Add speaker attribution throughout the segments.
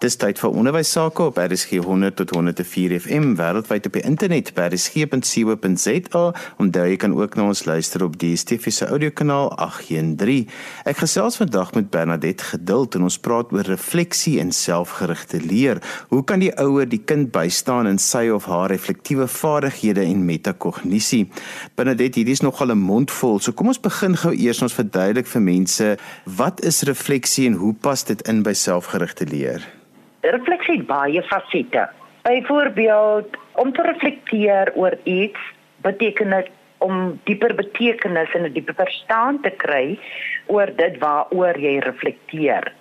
Speaker 1: Dis tyd vir onderwys sake op RSG 100 tot 104 FM wêreldwyd op die internet by rsg.co.za en daar jy kan ook na ons luister op die DSTV se audiokanaal 813. Ek gesels vandag met Bernadette Geduld en ons praat oor refleksie en selfgerigte leer. Hoe kan die ouer die kind bystaan in sy of haar reflektiewe vaardighede en metakognisie? Bernadette, hierdie is nogal 'n mondvol, so kom ons begin gou eers ons verduidelik vir mense wat is refleksie en hoe pas dit in by selfgerigte leer?
Speaker 2: Refleksie het baie fasette. Byvoorbeeld, om te reflekteer oor iets beteken dit om dieper betekenis en 'n dieper verstaan te kry oor dit waaroor jy reflekteer.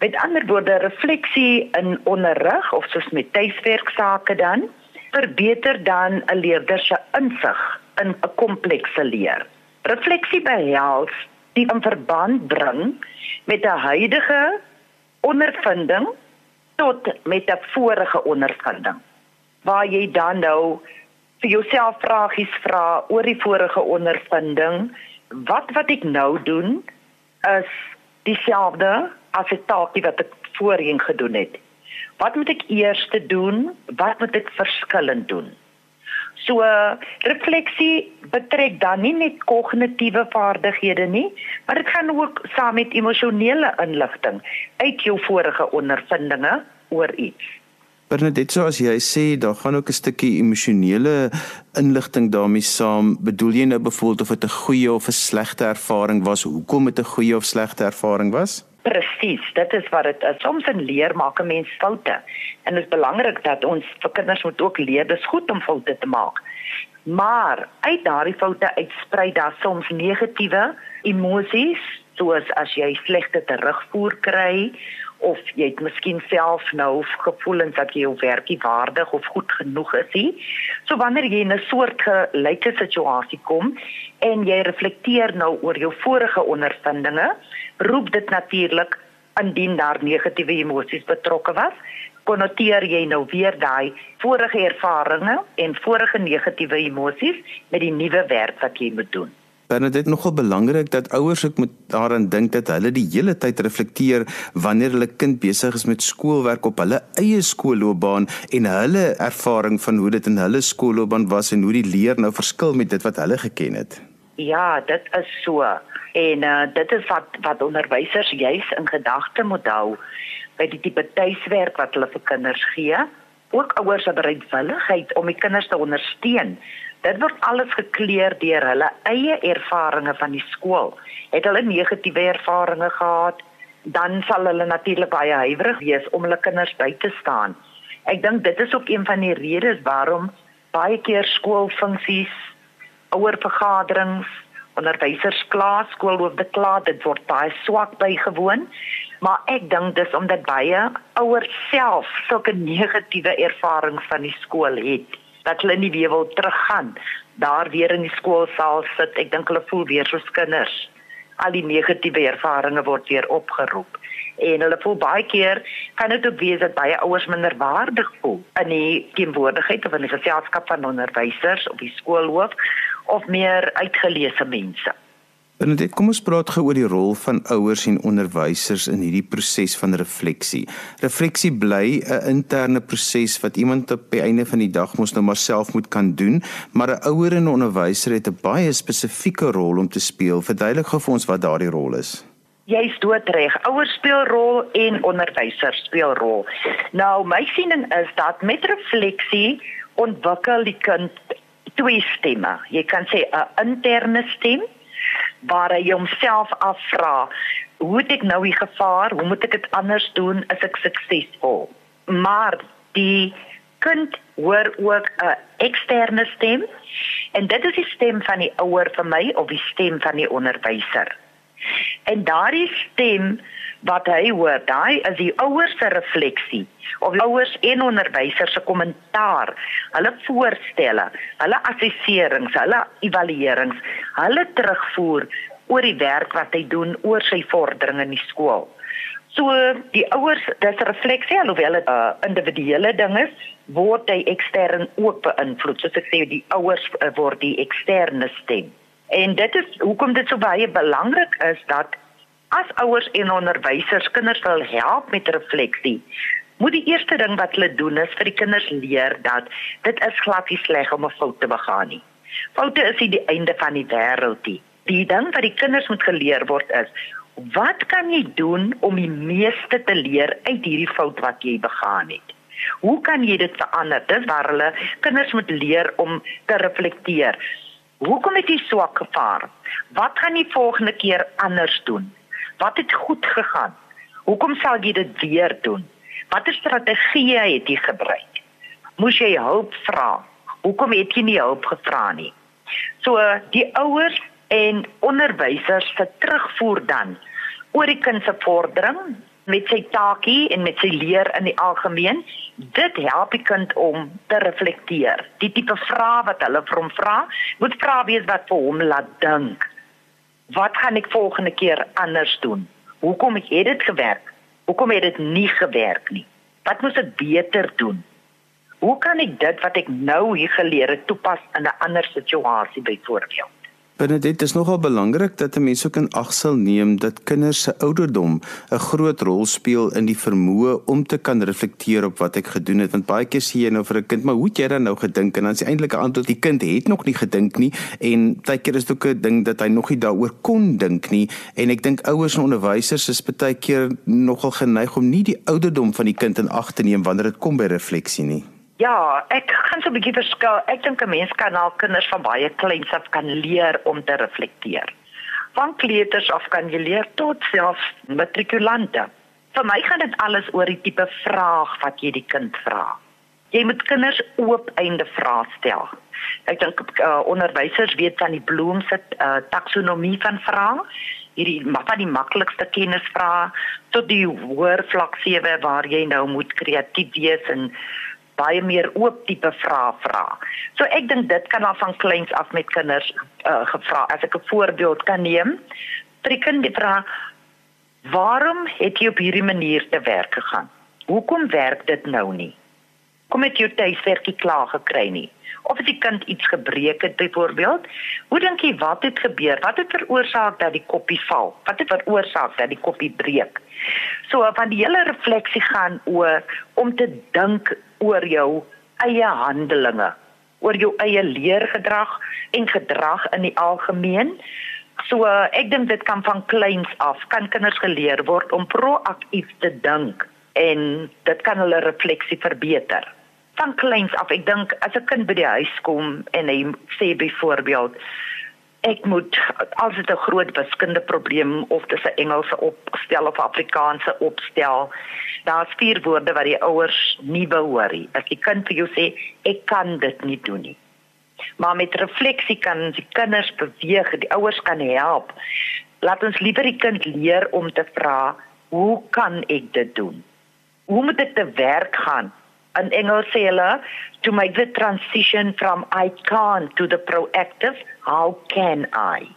Speaker 2: Met ander woorde, refleksie in onderrig of soos met tuiswerk sake dan verbeter dan 'n leerder se insig in 'n komplekse leer. Refleksie behels die in verband bring met 'n huidige ondervinding tot met 'n vorige ondervinding waar jy dan nou vir jouself vragies vra oor die vorige ondervinding. Wat wat ek nou doen is dieselfde as 'n taakie wat ek voorheen gedoen het. Wat moet ek eers doen? Wat moet ek verskillend doen So refleksie betrek dan nie net kognitiewe vaardighede nie, maar dit gaan ook saam met emosionele inligting uit jou vorige ondervindinge oor iets.
Speaker 1: Bernadette, so as jy sê daar gaan ook 'n stukkie emosionele inligting daarmee saam, bedoel jy nou byvoorbeeld of dit 'n goeie of 'n slegte ervaring was, hoekom dit 'n goeie of slegte ervaring was?
Speaker 2: Presies, dit is wat dit is. Soms in leer maak 'n mens foute. En dit is belangrik dat ons vir kinders moet ook leer dis goed om foute te maak. Maar uit daardie foute uitsprei daar soms negatiewe emosies, soos as jy slegte terugvoer kry of jy het miskien self nou gevoelens dat jy jou werkie waardig of goed genoeg is nie. So wanneer jy in 'n soort gelyke situasie kom en jy reflekteer nou oor jou vorige ondervindinge, roep dit natuurlik indien daar negatiewe emosies betrokke was, konnoteer jy nou weer daai vorige ervarings en vorige negatiewe emosies met die nuwe werk wat jy moet doen.
Speaker 1: Bernadette nogal belangrik dat ouers ook moet daaraan dink dat hulle die hele tyd reflekteer wanneer hulle kind besig is met skoolwerk op hulle eie skoolloopbaan en hulle ervaring van hoe dit in hulle skoolloopbaan was en hoe die leer nou verskil met dit wat hulle geken het.
Speaker 2: Ja, dit is so. En uh, dit is wat wat onderwysers juis in gedagte moet hou by die tipe tuiswerk wat hulle vir kinders gee. Ook ouers het bereidwilligheid om die kinders te ondersteun Dit word alles gekleer deur hulle eie ervarings van die skool. Het hulle negatiewe ervarings gehad, dan sal hulle natuurlik baie huiwerig wees om hulle kinders by te staan. Ek dink dit is ook een van die redes waarom baie keer skoolfunksies, ouer vergaderings, onderwysers kla, skoolhoofde kla, dit word baie swak bygewoon. Maar ek dink dis omdat baie ouers self sulke negatiewe ervarings van die skool het dat hulle nie weer wil teruggaan daar weer in die skoolsaal sit. Ek dink hulle voel weer soos kinders. Al die negatiewe ervarings word weer opgeroep. En hulle voel baie keer kan dit ook wees dat baie ouers minder waardig voel in die teenwoordigheid of in die geselskap van onderwysers op die skoolhoof of meer uitgeleese mense
Speaker 1: Benedict, kom ons praat gou oor die rol van ouers en onderwysers in hierdie proses van refleksie. Refleksie bly 'n interne proses wat iemand op die einde van die dag mos nou maar self moet kan doen, maar 'n ouer en 'n onderwyser het 'n baie spesifieke rol om te speel. Verduidelik gou vir ons wat daardie rol is.
Speaker 2: Jy is doodreg. Ouers speel rol en onderwysers speel rol. Nou, my siening is dat met refleksie ontwikkel die kind twee stemme. Jy kan sê 'n interne stem waar hy homself afvra, hoe het ek nou die gevaar? Hoe moet ek dit anders doen as ek suksesvol? Maar die kind hoor ook 'n eksterne stem en dit is die stem van die ouer vir my of die stem van die onderwyser. En daardie stem wat hy hoor, daai is die ouers se refleksie of die ouers en onderwysers se kommentaar, hulle voorstelle, hulle assesserings, hulle evaluerings, hulle terugvoer oor die werk wat hy doen oor sy vordering in die skool. So die ouers, dis 'n refleksie alhoewel dit 'n uh, individuele ding is, word hy ekstern ook beïnvloed. Soos ek sê, die ouers uh, word die eksterne stem. En dit is hoekom dit so baie belangrik is dat as ouers en onderwysers kinders wil help met refleksie, moet die eerste ding wat hulle doen is vir die kinders leer dat dit is glad nie sleg om 'n fout te begaan nie. Foute is nie die einde van die wêreld nie. Die ding wat die kinders moet geleer word is Wat kan jy doen om die meeste te leer uit hierdie fout wat jy begaan het? Hoe kan jy dit verander? Dis waar hulle kinders moet leer om te reflekteer. Hoekom het jy swak gevaar? Wat gaan jy volgende keer anders doen? Wat het goed gegaan? Hoekom sal jy dit weer doen? Watter strategie het jy gebruik? Moes jy hulp vra? Hoekom het jy nie hulp gevra nie? So die ouers en onderwysers se terugvoer dan oor die kind se vordering met sy taakie en met sy leer in die algemeen dit help die kind om te reflekteer die tipe vrae wat hulle vir hom vra moet vra wees wat vir hom laat dink wat gaan ek volgende keer anders doen? Hoekom het dit gewerk? Hoekom het dit nie gewerk nie? Wat moet ek beter doen? Hoe kan ek dit wat ek nou hier geleer het toepas in 'n ander situasie byvoorbeeld
Speaker 1: Benedict, dit is nogal belangrik dat 'n mens ook in ag sal neem dat kinders se ouderdom 'n groot rol speel in die vermoë om te kan reflekteer op wat ek gedoen het. Want baie keer sê jy nou vir 'n kind, maar hoe het jy dan nou gedink? En dan is die eintlike antwoord die kind het nog nie gedink nie en baie keer is dit ook 'n ding dat hy nog nie daaroor kon dink nie. En ek dink ouers en onderwysers is baie keer nogal geneig om nie die ouderdom van die kind in ag te neem wanneer dit kom by refleksie nie.
Speaker 2: Ja, ek gaan so 'n bietjie verskil. Ek dink 'n mens kan al kinders van baie kleins af kan leer om te reflekteer. Van kleuters af kan jy leer tot selfs matrikulante. Vir my gaan dit alles oor die tipe vraag wat jy die kind vra. Jy moet kinders oop-einde vrae stel. Ek dink uh, onderwysers weet van die Bloom se uh, taksonomie van vrae. Hierdie maar van die maklikste kennisvrae tot die hoër vlak 7 waar jy nou moet kreatief wees en baie meer oop tipe vrae vra. So ek dink dit kan al van kleins af met kinders uh, gevra. As ek 'n voorbeeld kan neem, vir die die vraag: "Waarom het jy op hierdie manier te werk gegaan? Hoekom werk dit nou nie? Kom het jy tuiswerkie klaar gekry nie?" Of as die kind iets gebreek het byvoorbeeld, hoe dink jy wat het gebeur? Wat het veroorsaak dat die koppie val? Wat het veroorsaak dat die koppie breek? So van die hele refleksie gaan oor om te dink oor jou eie handelinge, oor jou eie leergedrag en gedrag in die algemeen. So ek dink dit kan van kleins af kan kinders geleer word om proaktief te dink en dit kan hulle refleksie verbeter. Van kleins af, ek dink as 'n kind by die huis kom en hy sê byvoorbeeld ek moet as dit 'n groot wiskunde probleem of dis 'n Engelse opstel of Afrikaanse opstel daar's vier woorde wat die ouers nie behoor nie. As die kind vir jou sê ek kan dit nie doen nie. Maar met refleksie kan die kinders beweeg die ouers kan help. Laat ons liewer die kind leer om te vra hoe kan ek dit doen? Hoe moet dit te werk gaan? In Engels sê hulle to make the transition from I can't to the proactive how can I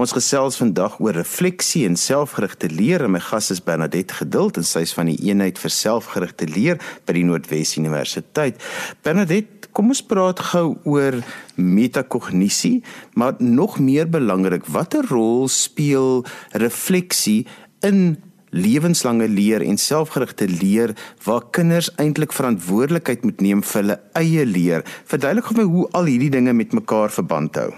Speaker 1: Ons gesels vandag oor refleksie en selfgerigte leer en my gas is Bernadette Geduld en sy is van die eenheid vir selfgerigte leer by die Noordwes Universiteit. Bernadette, kom ons praat gou oor metakognisie, maar nog meer belangrik, watter rol speel refleksie in lewenslange leer en selfgerigte leer waar kinders eintlik verantwoordelikheid moet neem vir hulle eie leer. Verduidelik gou my hoe al hierdie dinge met mekaar verband hou.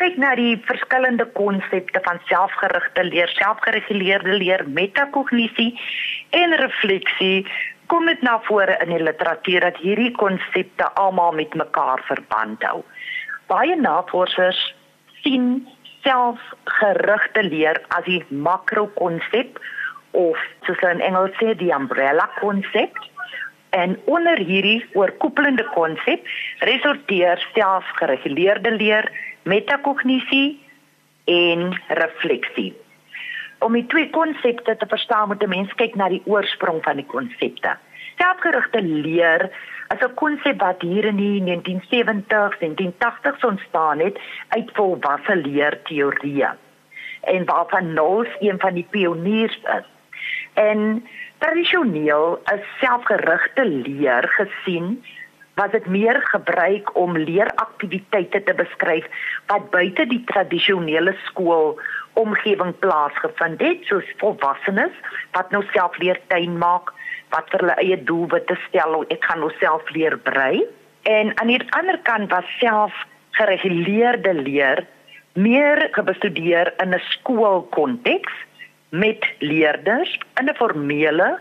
Speaker 2: Kyk na die verskillende konsepte van selfgerigte leer, selfgereguleerde leer, metakognisie en refleksie, kom dit na vore in die literatuur dat hierdie konsepte almal met mekaar verband hou. Baie navorsers sien selfgerigte leer as die makrokonsep of soos in Engels sê die umbrella konsep en onder hierdie oorkoepelende konsep resorteer selfgereguleerde leer, metakognisie en refleksie. Om die twee konsepte te verstaan moet 'n mens kyk na die oorsprong van die konsepte. Selfgerigte leer as 'n konsep wat hier in die 1970s en 1980s ontstaan het uit volwasse leerteorieë en waarvan Knowles een van die pioniers is. En tradisioneel is selfgerigte leer gesien was dit meer gebruik om leeraktiwiteite te beskryf wat buite die tradisionele skool omgewing plaasgevind het soos volwassenes wat nou self leer tuin maak wat vir hulle eie doelwitte stel ek gaan nou self leer brei. En aan die ander kant was self gereguleerde leer meer gebestudeer in 'n skoolkonteks met leerders in 'n formele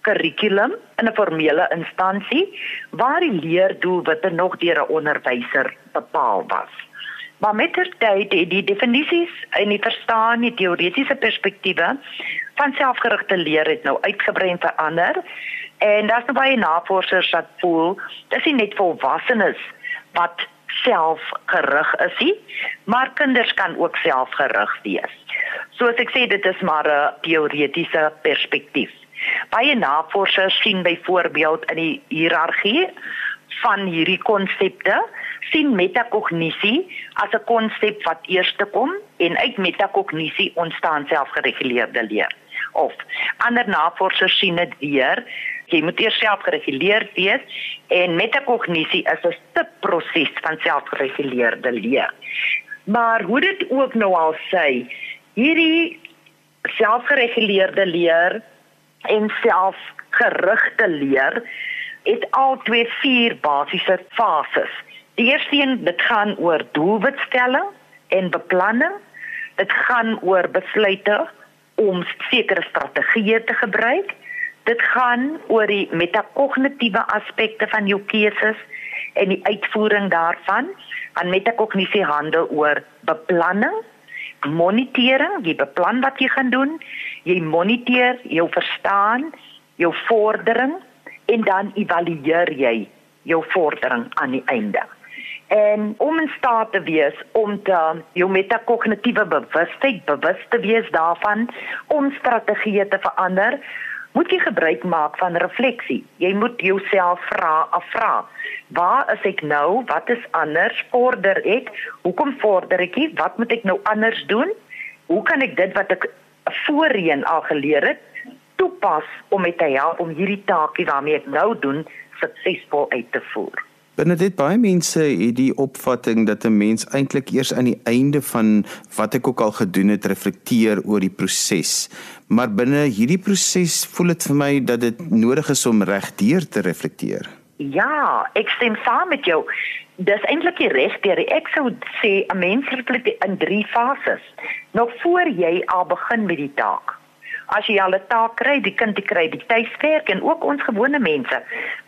Speaker 2: kurrikulum in 'n formele instansie waar die leerdoelwitte nog deur 'n onderwyser bepaal was. Maar met die tyd het die definisies en die verstaan die teoretiese perspektiewe van selfgerigte leer het nou uitgebrei en verander. En daar's nou baie navorsers wat voel dis nie net volwassenes wat selfgerig is nie, maar kinders kan ook selfgerig wees. Soos ek sê dit is maar 'n teoretiese perspektief. Baie navorsers sien byvoorbeeld in die hiërargie van hierdie konsepte sien metakognisie as 'n konsep wat eerste kom en uit metakognisie ontstaan selfgereguleerde leer. Of ander navorsers sien dit weer, jy moet eers selfgereguleerd wees en metakognisie is 'n stapproses van selfgereguleerde leer. Maar hoe dit ook nou al sê, hierdie selfgereguleerde leer en selfgerigte leer het al twee vier basiese fases. Die eerste een, dit gaan oor doelwitstelling en beplanning. Dit gaan oor besluite om sekere strategieë te gebruik. Dit gaan oor die metakognitiewe aspekte van jou keuses en die uitvoering daarvan. Aan metakognisie handel oor beplanning, monitering, jy beplan wat jy gaan doen, jy moniteer jou verstaan, jou vordering en dan evalueer jy jou vordering aan die einde. En om in staat te wees om te jou metakognitiewe bewustheid bewus te wees daarvan om strategieë te verander moet jy gebruik maak van refleksie. Jy moet jouself vra afvra waar is ek nou? Wat is anders? Vorder ek? Hoekom vorder ek nie? Wat moet ek nou anders doen? Hoe kan ek dit wat ek voorheen al geleer het toepas om met te help om hierdie taakie waarmee ek nou doen suksesvol uit te voer
Speaker 1: Binne dit baie mense het die opvatting dat 'n mens eintlik eers aan die einde van wat ek ook al gedoen het reflekteer oor die proses. Maar binne hierdie proses voel dit vir my dat dit nodig is om regdeur te reflekteer.
Speaker 2: Ja, ek stem saam met jou. Dis eintlik die regdeur. Ek sou sê 'n mens reflekteer in 3 fases. Nog voor jy al begin met die taak as jy al 'n taak kry, die kind die kry die tuiswerk en ook ons gewone mense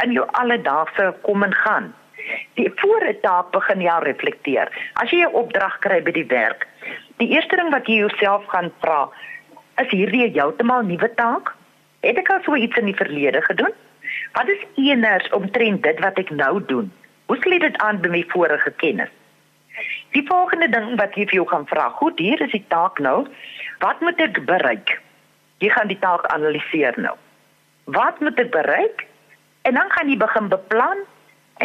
Speaker 2: in jou alledaagse kom en gaan. Die voor 'n taak begin jy reflekteer. As jy 'n opdrag kry by die werk, die eerste ding wat jy jouself gaan vra, is hierdie 'n heeltemal nuwe taak? Het ek al so iets in die verlede gedoen? Wat is eers omtrent dit wat ek nou doen? Hoe sluit dit aan by my vorige kennis? Die volgende ding wat jy vir jou gaan vra, goed, hier is die taak nou. Wat moet ek bereik? Jy gaan die taak analiseer nou. Wat moet ek bereik? En dan gaan jy begin beplan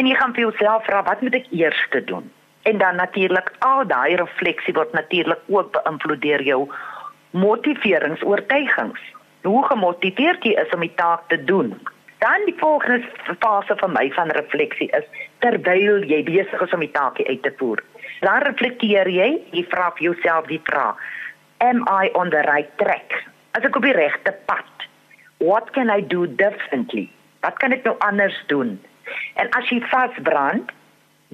Speaker 2: en jy gaan vir jouself vra wat moet ek eers doen? En dan natuurlik al daai refleksie word natuurlik ook beïnvloed deur jou motiveringsoortuigings. Hoe gemotiveerd jy is om die taak te doen. Dan die volgende fase van my van refleksie is terwyl jy besig is om die taak uit te voer. Dan reflekteer jy, jy vra vir jouself die vraag: Am I on the right track? As ek op die regte pad. What can I do differently? Wat kan ek nou anders doen? En as jy vasbrand,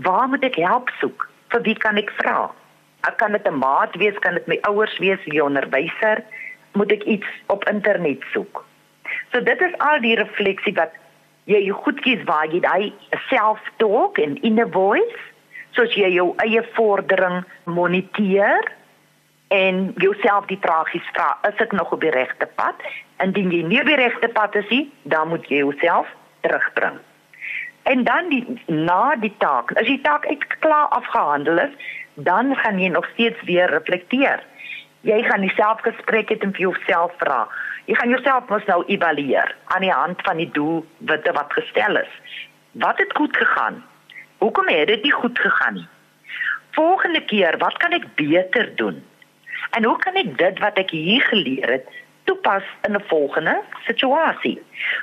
Speaker 2: waar moet ek help soek? Vir wie kan ek vra? Ek kan dit 'n maat wees, kan dit my ouers wees, 'n onderwyser, moet ek iets op internet soek. So dit is al die refleksie wat jy goed kies waar jy daai self-talk en inner voice, soos jy jou eie vordering moniteer en jouself die vragies vra, is ek nog op die regte pad? Indien jy nie op die regte pad is nie, dan moet jy jouself terugbring. En dan die na die taak, as die taak uit klaar afgehandel is, dan gaan jy nog steeds weer reflekteer. Jy gaan jouself gespreek het en vir jouself vra. Jy gaan jouself mos nou evalueer aan die hand van die doel wat wat gestel is. Wat het goed gegaan? Hoekom het dit nie goed gegaan nie? Volgende keer, wat kan ek beter doen? En hoe kan ek dit wat ek hier geleer het toepas in 'n volgende situasie.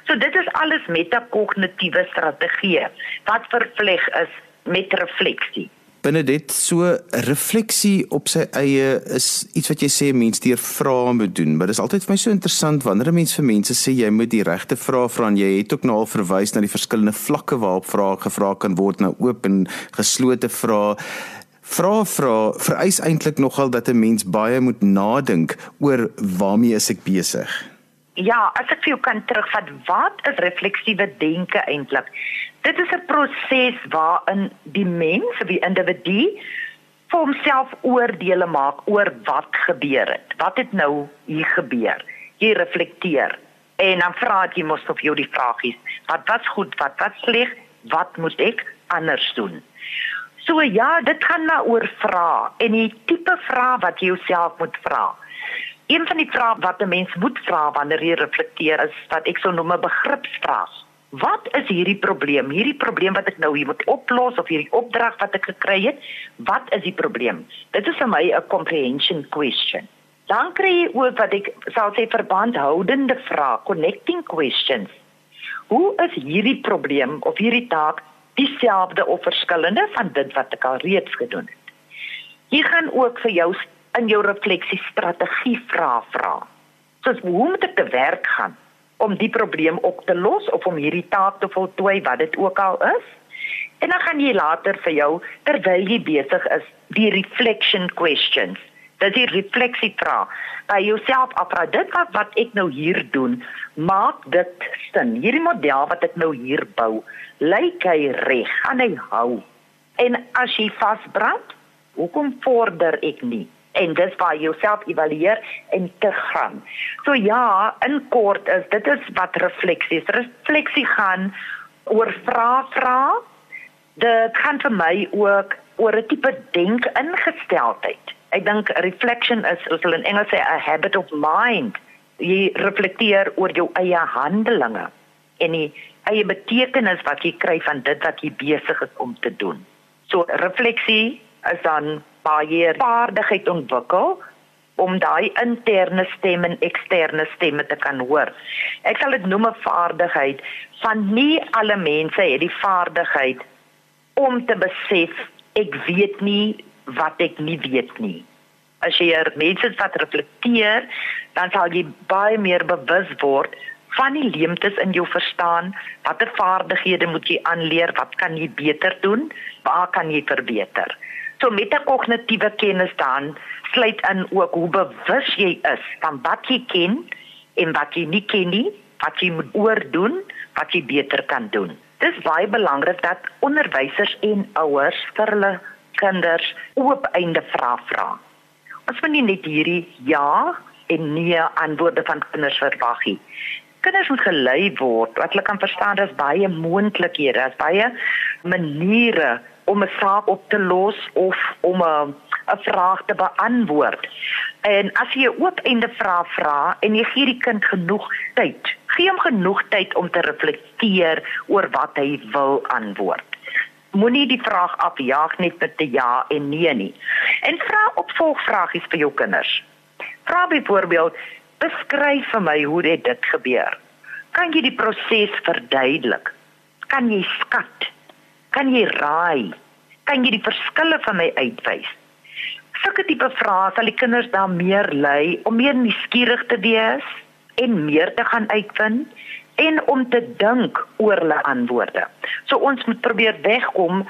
Speaker 2: So dit is alles metakognitiewe strategieë wat vervleg is met refleksie.
Speaker 1: Benedit, so refleksie op sy eie is iets wat jy sê mense deur vrae moet doen, maar dit is altyd vir my so interessant wanneer 'n mens vir mense sê jy moet die regte vrae vra en jy het ook nou al verwys na die verskillende vlakke waarop vrae gevra kan word, nou oop en geslote vrae. Vra vra vereis eintlik nogal dat 'n mens baie moet nadink oor waarmee is ek besig.
Speaker 2: Ja, as ek vir jou kan terugvat, wat is refleksiewe denke eintlik? Dit is 'n proses waarin die mens, die individu, vir homself oordeele maak oor wat gebeur het. Wat het nou hier gebeur? Jy reflekteer en dan vra jy mos of jy die vragies, wat was goed, wat was sleg, wat moet ek anders doen? So ja, dit gaan maar oor vra en die tipe vrae wat jy jouself moet vra. Een van die vrae wat 'n mens moet vra wanneer jy reflekteer is wat ek sou noem 'n begripsvraag. Wat is hierdie probleem? Hierdie probleem wat ek nou hier moet oplos of hierdie opdrag wat ek gekry het, wat is die probleem? Dit is vir my 'n comprehension question. Dan kry jy ook wat ek sal sê verbandhoudende vrae, connecting questions. Hoe is hierdie probleem of hierdie taak dieselfde of verskillende van dit wat ek al reeds gedoen het. Jy gaan ook vir jou in jou refleksie strategie vra vra. Soos hoe moet ek te werk gaan om die probleem op te los of om hierdie taak te voltooi wat dit ook al is? En dan gaan jy later vir jou terwyl jy besig is die reflection questions dat jy refleksie vra by jouself afvra dit wat, wat ek nou hier doen maak dit sin hierdie model wat ek nou hier bou lyk hy reg gaan hy hou. En as jy vasbrand hoekom vorder ek nie? En dis waar jy jouself evalueer en te gaan so ja in kort is dit is wat refleksie is. Refleksie gaan oor vra vra. Dit gaan vir my ook oor 'n tipe denk ingesteldheid ek dink reflection is soos hulle in Engels sê a habit of mind. Jy reflekteer oor jou eie handelinge en die eie betekenis wat jy kry van dit wat jy besig is om te doen. So refleksie is dan baie vaardigheid ontwikkel om daai interne stem en eksterne stemme te kan hoor. Ek sal dit noem 'n vaardigheid van nie alle mense het die vaardigheid om te besef ek weet nie wat ek nie weet nie. As jy er mense wat reflekteer, dan sal jy baie meer bewus word van die leemtes in jou verstaan, watter vaardighede moet jy aanleer, wat kan jy beter doen, waar kan jy verbeter. So met 'n kognitiewe kennis dan sluit in ook hoe bewus jy is van wat jy ken en wat jy nie ken nie, wat jy moet oordoen, wat jy beter kan doen. Dit is baie belangrik dat onderwysers en ouers vir hulle kinders oop einde vrae vra. Ons moet nie net hierdie ja en nee antwoorde van kinders verwag nie. Kinders moet gelei word wat hulle kan verstaan dat baie moontlikhede, daar's baie maniere om 'n saak op te los of om 'n 'n vraag te beantwoord. En as jy 'n oop einde vraag vra en jy gee die kind genoeg tyd, gee hom genoeg tyd om te reflekteer oor wat hy wil antwoord moenie die vraag afjaag net met 'n ja en nee nie. En vra opvolgvragies vir jou kinders. Vra byvoorbeeld: "Beskryf vir my hoe dit dit gebeur." Kan jy die proses verduidelik? Kan jy skat? Kan jy raai? Kan jy die verskille van my uitwys? Sulke tipe vrae sal die kinders dan meer lei om meer nuuskierig te wees en meer te gaan uitvind en om te dink oor hulle antwoorde. So ons moet probeer wegkom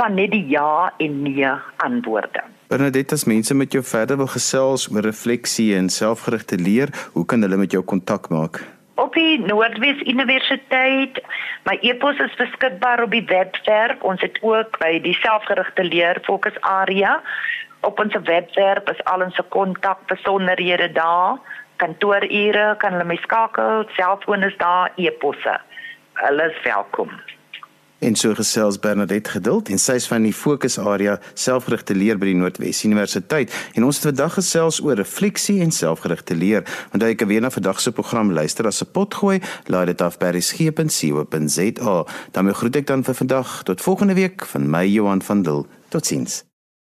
Speaker 2: van net die ja en nee antwoorde.
Speaker 1: Bernadette, as mense met jou verder wil gesels oor refleksie en selfgerigte leer, hoe kan hulle met jou kontak maak?
Speaker 2: Op die Noordwes Universiteit. My e-pos is beskikbaar op die webwerf. Ons het ook by die selfgerigte leer fokus area. Op ons webwerf is al ons kontak besonderhede daar kantoorure kan hulle my skakel, selfoon is daar, e-posse. Hulle is welkom.
Speaker 1: En so gesels Bernadette Geduld en sy is van die fokusarea selfgerigte leer by die Noordwes Universiteit en ons het vandag gesels oor refleksie en selfgerigte leer. Onthou jy kan weer na vandag se program luister as 'n pot gooi, laai dit af by resgep.co.za. Dan groet ek dan vir vandag tot volgende week van my Johan van Dil. Totsiens.